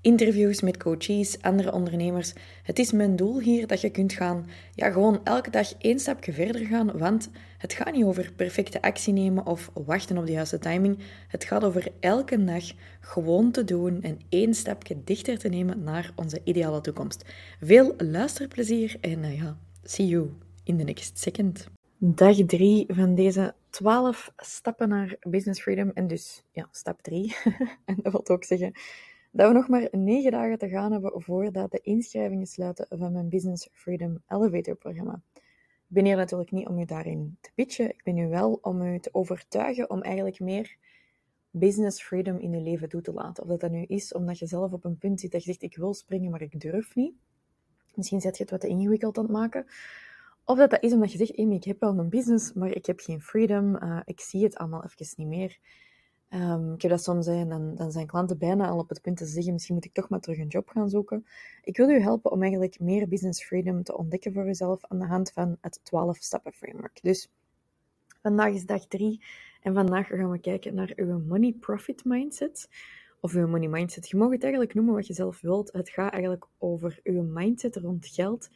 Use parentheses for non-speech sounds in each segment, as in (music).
interviews met coaches, andere ondernemers. Het is mijn doel hier dat je kunt gaan, ja, gewoon elke dag één stapje verder gaan, want het gaat niet over perfecte actie nemen of wachten op de juiste timing. Het gaat over elke dag gewoon te doen en één stapje dichter te nemen naar onze ideale toekomst. Veel luisterplezier en uh, ja, see you in the next second. Dag 3 van deze 12 stappen naar business freedom. En dus, ja, stap 3. (laughs) en dat wil ook zeggen dat we nog maar 9 dagen te gaan hebben voordat de inschrijvingen sluiten van mijn Business Freedom Elevator programma. Ik ben hier natuurlijk niet om u daarin te pitchen. Ik ben hier wel om u te overtuigen om eigenlijk meer business freedom in je leven toe te laten. Of dat dat nu is omdat je zelf op een punt zit dat je zegt, ik wil springen, maar ik durf niet. Misschien zet je het wat te ingewikkeld aan het maken. Of dat dat is omdat je zegt, ik heb wel een business, maar ik heb geen freedom. Uh, ik zie het allemaal even niet meer. Um, ik heb dat soms, en dan, dan zijn klanten bijna al op het punt te zeggen, misschien moet ik toch maar terug een job gaan zoeken. Ik wil u helpen om eigenlijk meer business freedom te ontdekken voor uzelf aan de hand van het 12-stappen framework. Dus vandaag is dag 3 en vandaag gaan we kijken naar uw money profit mindset. Of uw money mindset. Je mag het eigenlijk noemen wat je zelf wilt. Het gaat eigenlijk over uw mindset rond geld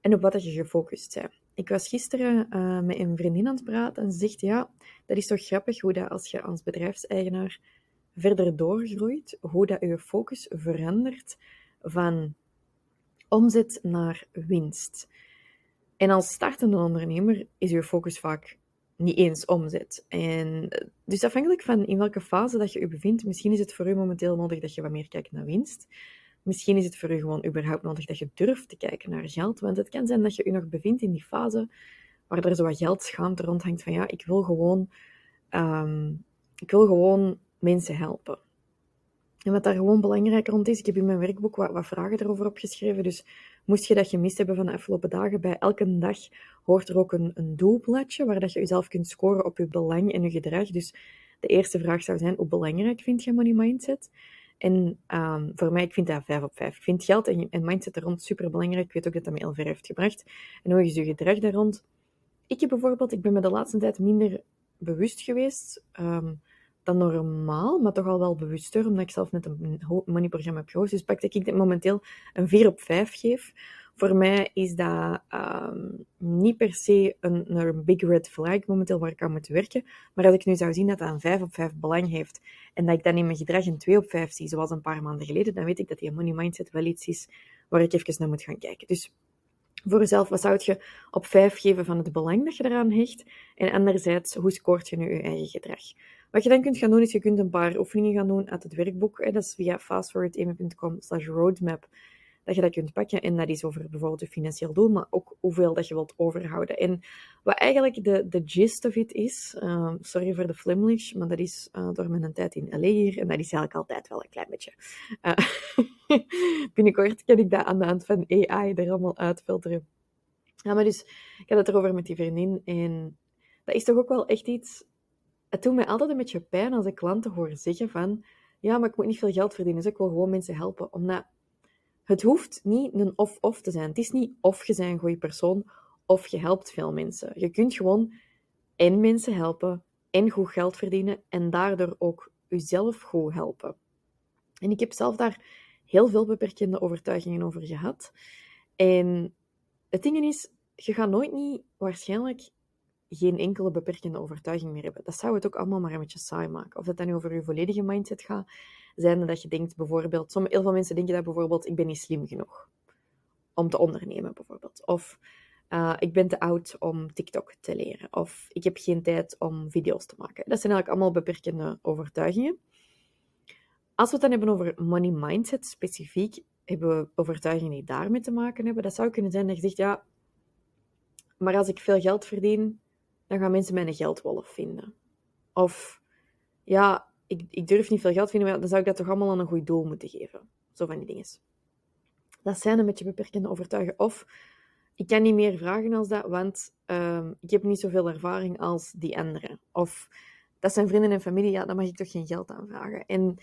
en op wat je gefocust bent. Ik was gisteren uh, met een vriendin aan het praten en ze zegt, ja, dat is toch grappig hoe dat als je als bedrijfseigenaar verder doorgroeit, hoe dat je focus verandert van omzet naar winst. En als startende ondernemer is je focus vaak niet eens omzet. En dus afhankelijk van in welke fase dat je je bevindt, misschien is het voor u momenteel nodig dat je wat meer kijkt naar winst. Misschien is het voor u gewoon überhaupt nodig dat je durft te kijken naar geld. Want het kan zijn dat je je nog bevindt in die fase waar er zo wat geldschaamte rondhangt van ja, ik wil gewoon, um, ik wil gewoon mensen helpen. En wat daar gewoon belangrijk rond is, ik heb in mijn werkboek wat, vragen erover opgeschreven. Dus moest je dat gemist hebben van de afgelopen dagen, bij elke dag hoort er ook een, een doelbladje waar dat je jezelf kunt scoren op je belang en je gedrag. Dus de eerste vraag zou zijn, hoe belangrijk vind je money mindset? En um, voor mij, ik vind dat 5 op 5. Ik vind geld en, mindset er rond super belangrijk. Ik weet ook dat dat mij heel ver heeft gebracht. En hoe is je gedrag daar rond? Ik heb bijvoorbeeld, ik ben me de laatste tijd minder bewust geweest um, dan normaal, maar toch al wel bewuster, omdat ik zelf net een moneyprogramma heb gehoord. Dus pak dat ik dit momenteel een 4 op 5 geef. Voor mij is dat um, niet per se een, een big red flag momenteel waar ik aan moet werken. Maar als ik nu zou zien dat dat een 5 op 5 belang heeft en dat ik dan in mijn gedrag een 2 op 5 zie, zoals een paar maanden geleden, dan weet ik dat die money mindset wel iets is waar ik even naar moet gaan kijken. Dus voor jezelf, wat zou je op 5 geven van het belang dat je eraan hecht? En anderzijds, hoe scoort je nu je eigen gedrag? Wat je dan kunt gaan doen, is je kunt een paar oefeningen gaan doen uit het werkboek. Dat is via fastforwardeme.com slash roadmap dat je dat kunt pakken. En dat is over bijvoorbeeld je financieel doel, maar ook hoeveel dat je wilt overhouden. En wat eigenlijk de, de gist of it is, uh, sorry voor de flimlish, maar dat is uh, door mijn tijd in LA hier, en dat is eigenlijk altijd wel een klein beetje. Uh, (laughs) binnenkort kan ik dat aan de hand van AI er allemaal uitfilteren. Ja, maar dus, ik had het erover met die vriendin, en dat is toch ook wel echt iets... Het doet mij altijd een beetje pijn als ik klanten hoor zeggen van, ja, maar ik moet niet veel geld verdienen, dus ik wil gewoon mensen helpen. Omdat het hoeft niet een of-of te zijn. Het is niet of je bent een goede persoon of je helpt veel mensen. Je kunt gewoon en mensen helpen en goed geld verdienen en daardoor ook jezelf goed helpen. En ik heb zelf daar heel veel beperkende overtuigingen over gehad. En het ding is, je gaat nooit niet waarschijnlijk geen enkele beperkende overtuiging meer hebben. Dat zou het ook allemaal maar een beetje saai maken. Of dat dan over je volledige mindset gaat, zijn dat je denkt bijvoorbeeld, sommige, heel veel mensen denken dat bijvoorbeeld, ik ben niet slim genoeg om te ondernemen bijvoorbeeld. Of uh, ik ben te oud om TikTok te leren. Of ik heb geen tijd om video's te maken. Dat zijn eigenlijk allemaal beperkende overtuigingen. Als we het dan hebben over money mindset specifiek, hebben we overtuigingen die daarmee te maken hebben. Dat zou kunnen zijn dat je zegt, ja, maar als ik veel geld verdien, dan gaan mensen mij een geldwolf vinden. Of, ja, ik, ik durf niet veel geld vinden, maar dan zou ik dat toch allemaal aan een goed doel moeten geven. Zo van die dingen. Dat zijn een beetje beperkende overtuigingen. Of, ik kan niet meer vragen als dat, want um, ik heb niet zoveel ervaring als die anderen. Of, dat zijn vrienden en familie, ja, dan mag ik toch geen geld aanvragen. En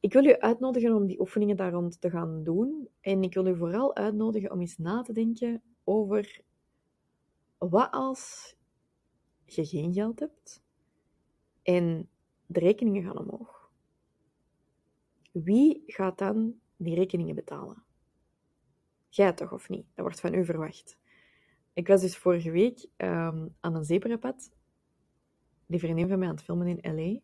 ik wil u uitnodigen om die oefeningen daar rond te gaan doen. En ik wil u vooral uitnodigen om eens na te denken over wat als je geen geld hebt en de rekeningen gaan omhoog. Wie gaat dan die rekeningen betalen? Jij toch of niet? Dat wordt van u verwacht. Ik was dus vorige week ehm, aan een zebrapad. Die vriendin van mij aan het filmen in L.A.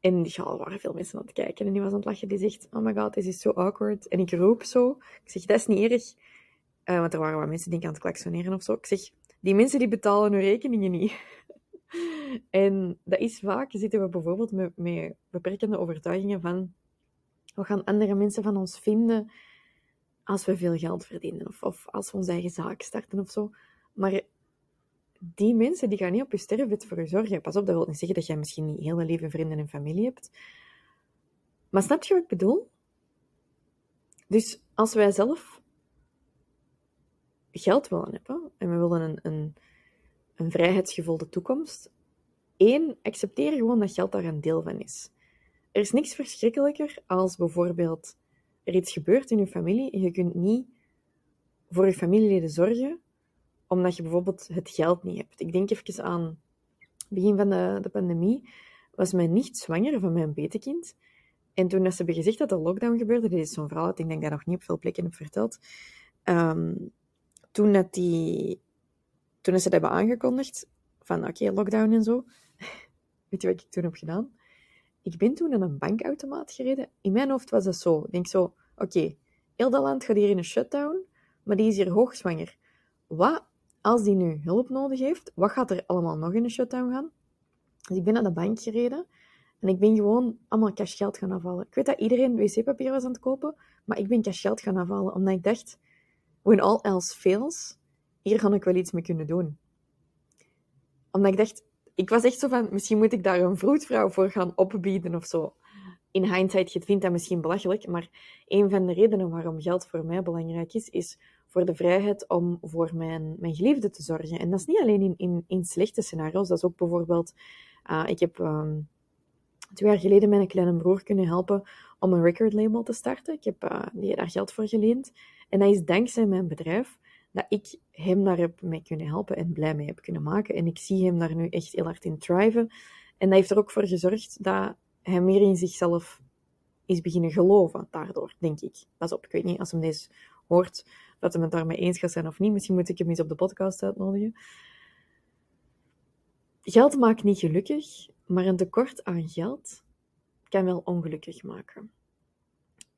En ja, er waren veel mensen aan het kijken. En die was aan het lachen. Die zegt, oh my god, this is so awkward. En ik roep zo. Ik zeg, dat is niet erg. Uh, want er waren wat mensen die aan het klaksoneren of zo. Ik zeg, die mensen die betalen hun rekeningen niet. En dat is vaak, zitten we bijvoorbeeld met, met beperkende overtuigingen van, wat gaan andere mensen van ons vinden als we veel geld verdienen? Of, of als we onze eigen zaak starten of zo. Maar die mensen die gaan niet op je sterfbed voor je zorgen. Pas op, dat wil niet zeggen dat jij misschien niet heel leven vrienden en familie hebt. Maar snap je wat ik bedoel? Dus als wij zelf geld willen hebben en we willen een, een, een vrijheidsgevulde toekomst, één, accepteer gewoon dat geld daar een deel van is. Er is niks verschrikkelijker als bijvoorbeeld er iets gebeurt in je familie en je kunt niet voor je familieleden zorgen omdat je bijvoorbeeld het geld niet hebt. Ik denk even aan begin van de, de pandemie, was mijn nicht zwanger van mijn betekind. En toen dat ze hebben gezegd dat de lockdown gebeurde, dit is zo'n dat ik denk dat ik nog niet op veel plekken heb verteld, ehm, toen, dat die, toen ze dat hebben aangekondigd, van oké, lockdown en zo, (laughs) weet je wat ik toen heb gedaan? Ik ben toen naar een bankautomaat gereden. In mijn hoofd was dat zo. Ik denk zo, oké, okay, heel dat land gaat hier in een shutdown, maar die is hier hoogzwanger. Wat als die nu hulp nodig heeft, wat gaat er allemaal nog in de shutdown gaan? Dus ik ben naar de bank gereden en ik ben gewoon allemaal cashgeld gaan afvallen. Ik weet dat iedereen wc-papier was aan het kopen, maar ik ben cashgeld gaan afvallen, omdat ik dacht, when all else fails, hier ga ik wel iets mee kunnen doen. Omdat ik dacht, ik was echt zo van, misschien moet ik daar een vroedvrouw voor gaan opbieden of zo. In hindsight, je vindt dat misschien belachelijk, maar een van de redenen waarom geld voor mij belangrijk is, is voor de vrijheid om voor mijn, mijn geliefde te zorgen. En dat is niet alleen in, in, slechte scenario's, dat is ook bijvoorbeeld, uh, ik heb um, twee jaar geleden mijn kleine broer kunnen helpen om een record label te starten. Ik heb uh, daar geld voor geleend. En dat is dankzij mijn bedrijf dat ik hem daar heb mee kunnen helpen en blij mee heb kunnen maken. En ik zie hem daar nu echt heel hard in thriven. En dat heeft er ook voor gezorgd dat hij meer in zichzelf is beginnen geloven daardoor, denk ik. Pas op, ik weet niet, als hem deze hoort, dat hij het daarmee eens gaat zijn of niet. Misschien moet ik hem eens op de podcast uitnodigen. Geld maakt niet gelukkig, maar een tekort aan geld kan wel ongelukkig maken.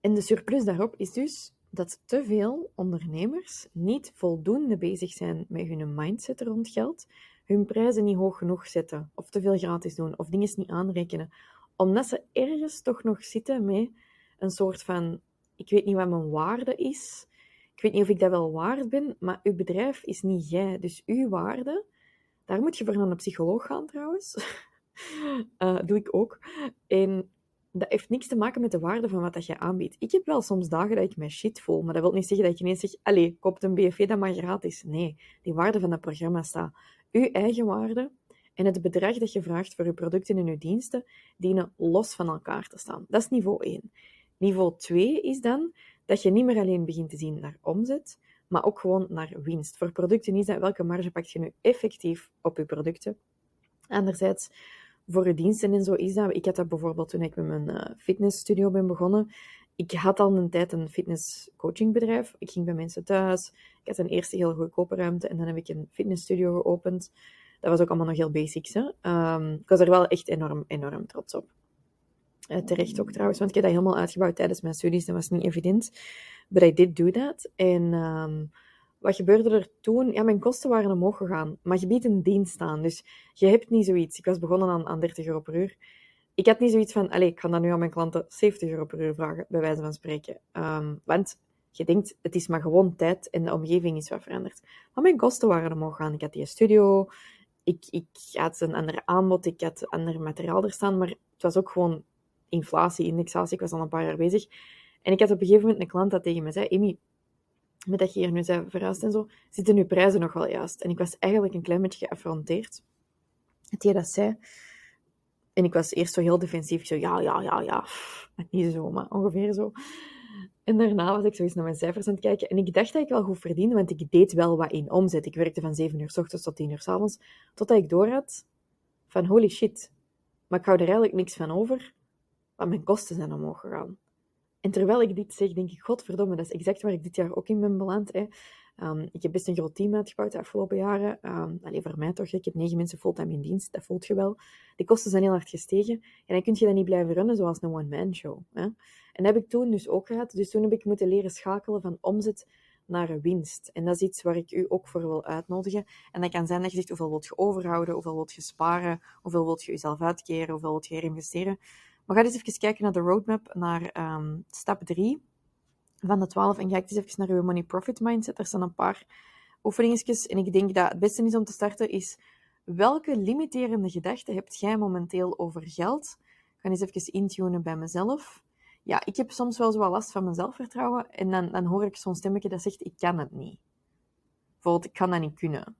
En de surplus daarop is dus dat te veel ondernemers niet voldoende bezig zijn met hun mindset rond geld, hun prijzen niet hoog genoeg zetten, of te veel gratis doen, of dingen niet aanrekenen, omdat ze ergens toch nog zitten met een soort van: ik weet niet wat mijn waarde is, ik weet niet of ik dat wel waard ben, maar uw bedrijf is niet jij. Dus uw waarde, daar moet je voor naar een psycholoog gaan trouwens. uh, (laughs) doe ik ook. En dat heeft niks te maken met de waarde van wat dat je aanbiedt. Ik heb wel soms dagen dat ik mij shit voel, maar dat wil niet zeggen dat je ineens zegt, allee, koop een BFV dat maar gratis. Nee, die waarde van dat programma staat. Uw eigen waarde en het bedrag dat je vraagt voor je producten en je diensten dienen los van elkaar te staan. Dat is niveau 1. Niveau 2 is dan dat je niet meer alleen begint te zien naar omzet, maar ook gewoon naar winst. Voor producten is dat welke marge pak je nu effectief op je producten. Anderzijds, voor je diensten en zo is dat. Ik had dat bijvoorbeeld toen ik met mijn uh, fitnessstudio ben begonnen. Ik had al een tijd een fitnesscoachingbedrijf. Ik ging bij mensen thuis. Ik had een eerste heel goedkope ruimte en dan heb ik een fitnessstudio geopend. Dat was ook allemaal nog heel basics. Hè? Um, ik was er wel echt enorm, enorm trots op. Uh, terecht ook trouwens, want ik heb dat helemaal uitgebouwd tijdens mijn studies. Dat was niet evident. But I did do that. En um, wat gebeurde er toen? Ja, mijn kosten waren omhoog gegaan. Maar je biedt een dienst aan. Dus je hebt niet zoiets. Ik was begonnen aan, aan 30 euro per uur. Ik had niet zoiets van, allez, ik ga dan nu aan mijn klanten 70 euro per uur vragen, bij wijze van spreken. Um, want je denkt, het is maar gewoon tijd en de omgeving is wat veranderd. Maar mijn kosten waren omhoog gegaan. Ik had die studio, ik, ik had een ander aanbod, ik had ander materiaal er staan, maar het was ook gewoon inflatie, indexatie. Ik was al een paar jaar bezig. En ik had op een gegeven moment een klant dat tegen me zei, Amy, met dat je hier nu zei verhuisd en zo, zitten nu prijzen nog wel juist. En ik was eigenlijk een klein beetje geaffronteerd. Je dat zei, En ik was eerst zo heel defensief. Zo, ja, ja, ja, ja. Niet zo, maar ongeveer zo. En daarna was ik zo eens naar mijn cijfers aan het kijken. En ik dacht dat ik wel goed verdiende, want ik deed wel wat in omzet. Ik werkte van 7 uur s ochtends tot 10 uur s avonds. Totdat ik door had van holy shit. Maar ik hou er eigenlijk niks van over, want mijn kosten zijn omhoog gegaan. En terwijl ik dit zeg, denk ik, godverdomme, dat is exact waar ik dit jaar ook in ben beland. Hè. Um, ik heb best een groot team uitgebouwd de afgelopen jaren. Um, alleen voor mij toch. Ik heb negen mensen fulltime in dienst. Dat voelt je wel. De kosten zijn heel hard gestegen. En dan kun je dat niet blijven runnen zoals een one-man show. Hè? En dat heb ik toen dus ook gehad. Dus toen heb ik moeten leren schakelen van omzet naar winst. En dat is iets waar ik u ook voor wil uitnodigen. En dat kan zijn dat je zegt hoeveel wilt je overhouden, hoeveel wilt je sparen, hoeveel wilt je jezelf uitkeren, hoeveel wilt je herinvesteren. Maar ga eens even kijken naar de roadmap, naar um, stap 3 van de 12 en ga eens even naar uw money profit mindset. Er staan een paar oefeningetjes en ik denk dat het beste is om te starten is welke limiterende gedachten hebt jij momenteel over geld? Ik ga eens even intunen bij mezelf. Ja, ik heb soms wel zo last van mijn zelfvertrouwen en dan, dan hoor ik zo'n stemmetje dat zegt ik kan het niet. Bijvoorbeeld, ik kan dat niet kunnen.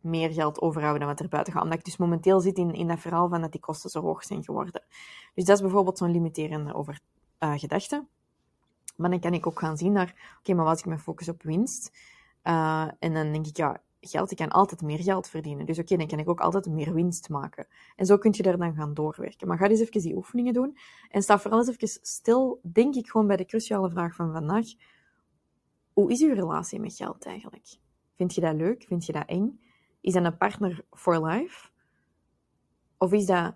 Meer geld overhouden dan wat er buiten gaat. Omdat ik dus momenteel zit in, in dat verhaal van dat die kosten zo hoog zijn geworden. Dus dat is bijvoorbeeld zo'n limiterende over, uh, gedachte. Maar dan kan ik ook gaan zien naar, oké, maar als ik me focus op winst, uh, en dan denk ik, ja, geld, ik kan altijd meer geld verdienen. Dus oké, dan kan ik ook altijd meer winst maken. En zo kun je daar dan gaan doorwerken. Maar ga eens even die oefeningen doen. En sta vooral eens even stil, denk ik gewoon bij de cruciale vraag van vandaag. Hoe is uw relatie met geld eigenlijk? Vind je dat leuk? Vind je dat eng? Is dat een partner for life? Of is dat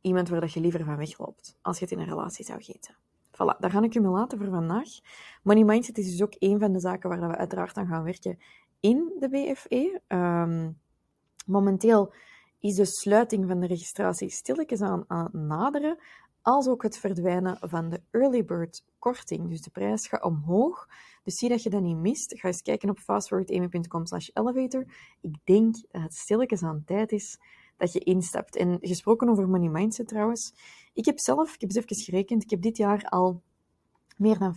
iemand waar dat je liever van wegloopt als je het in een relatie zou gieten? Voilà, daar ga ik je mee laten voor vandaag. Money Mindset is dus ook een van de zaken waar we uiteraard aan gaan werken in de BFE. Um, momenteel is de sluiting van de registratie stilletjes aan, aan het naderen, als ook het verdwijnen van de early bird korting. Dus de prijs gaat omhoog. Dus zie dat je dat niet mist. Ga eens kijken op fastforwardamy.com slash elevator. Ik denk dat het stilletjes aan tijd is dat je instapt. En gesproken over money mindset trouwens. Ik heb zelf, ik heb eens even gerekend, ik heb dit jaar al meer dan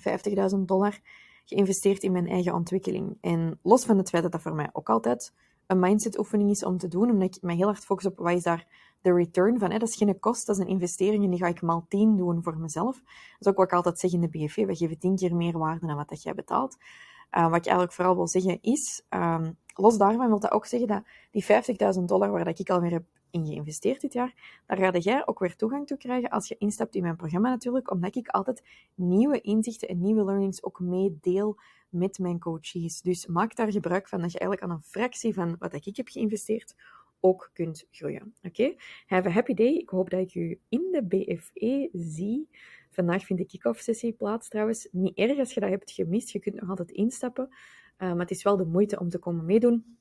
50.000 dollar geïnvesteerd in mijn eigen ontwikkeling. En los van het feit dat dat voor mij ook altijd een mindset oefening is om te doen, omdat ik me heel hard focus op wat is daar de return van. Dat is geen kost, dat is een investering en die ga ik maal 10 doen voor mezelf. Dat is ook wat ik altijd zeg in de BFV, we geven 10 keer meer waarde dan wat dat jij betaalt. Uh, wat ik eigenlijk vooral wil zeggen is, um, los daarvan wil dat ook zeggen dat die 50.000 dollar waar dat ik alweer heb in geïnvesteerd dit jaar, daar ga jij ook weer toegang toe krijgen als je instapt in mijn programma natuurlijk, omdat ik altijd nieuwe inzichten en nieuwe learnings ook meedeel met mijn coaches. Dus maak daar gebruik van dat je eigenlijk aan een fractie van wat ik heb geïnvesteerd ook kunt groeien. Oké? Have a happy day. Ik hoop dat ik u in de BFE zie. Vandaag vindt de kick-off sessie plaats trouwens. Niet erg als je dat hebt gemist. Je kunt nog altijd instappen. Uh, maar het is wel de moeite om te komen meedoen.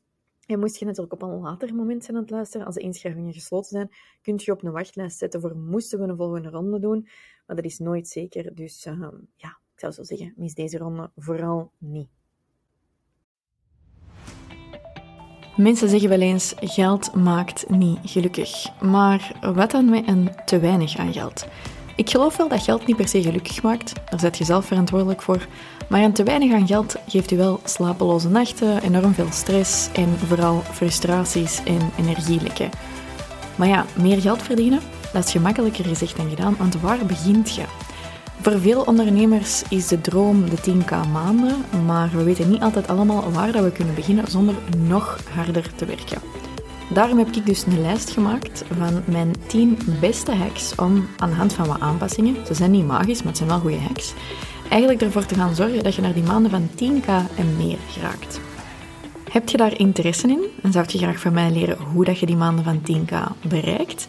En moest je natuurlijk op een later moment zijn aan het luisteren, als de inschrijvingen gesloten zijn, kun je op een wachtlijst zetten voor moesten we een volgende ronde doen. Maar dat is nooit zeker. Dus uh, ja, ik zou zo zeggen, mis deze ronde vooral niet. Mensen zeggen wel eens, geld maakt niet gelukkig. Maar wat dan met een te weinig aan geld? Ik geloof wel dat geld niet per se gelukkig maakt. Daar zet je zelf verantwoordelijk voor. Maar een te weinig aan geld geeft u wel slapeloze nachten, enorm veel stress en vooral frustraties en energielekken. Maar ja, meer geld verdienen, dat is gemakkelijker gezegd dan gedaan, want waar begint je? Voor veel ondernemers is de droom de 10k maanden, maar we weten niet altijd allemaal waar dat we kunnen beginnen zonder nog harder te werken. Daarom heb ik dus een lijst gemaakt van mijn 10 beste hacks om aan de hand van wat aanpassingen, ze zijn niet magisch, maar het zijn wel goede hacks, eigenlijk ervoor te gaan zorgen dat je naar die maanden van 10k en meer geraakt. Heb je daar interesse in en zou je graag van mij leren hoe dat je die maanden van 10k bereikt?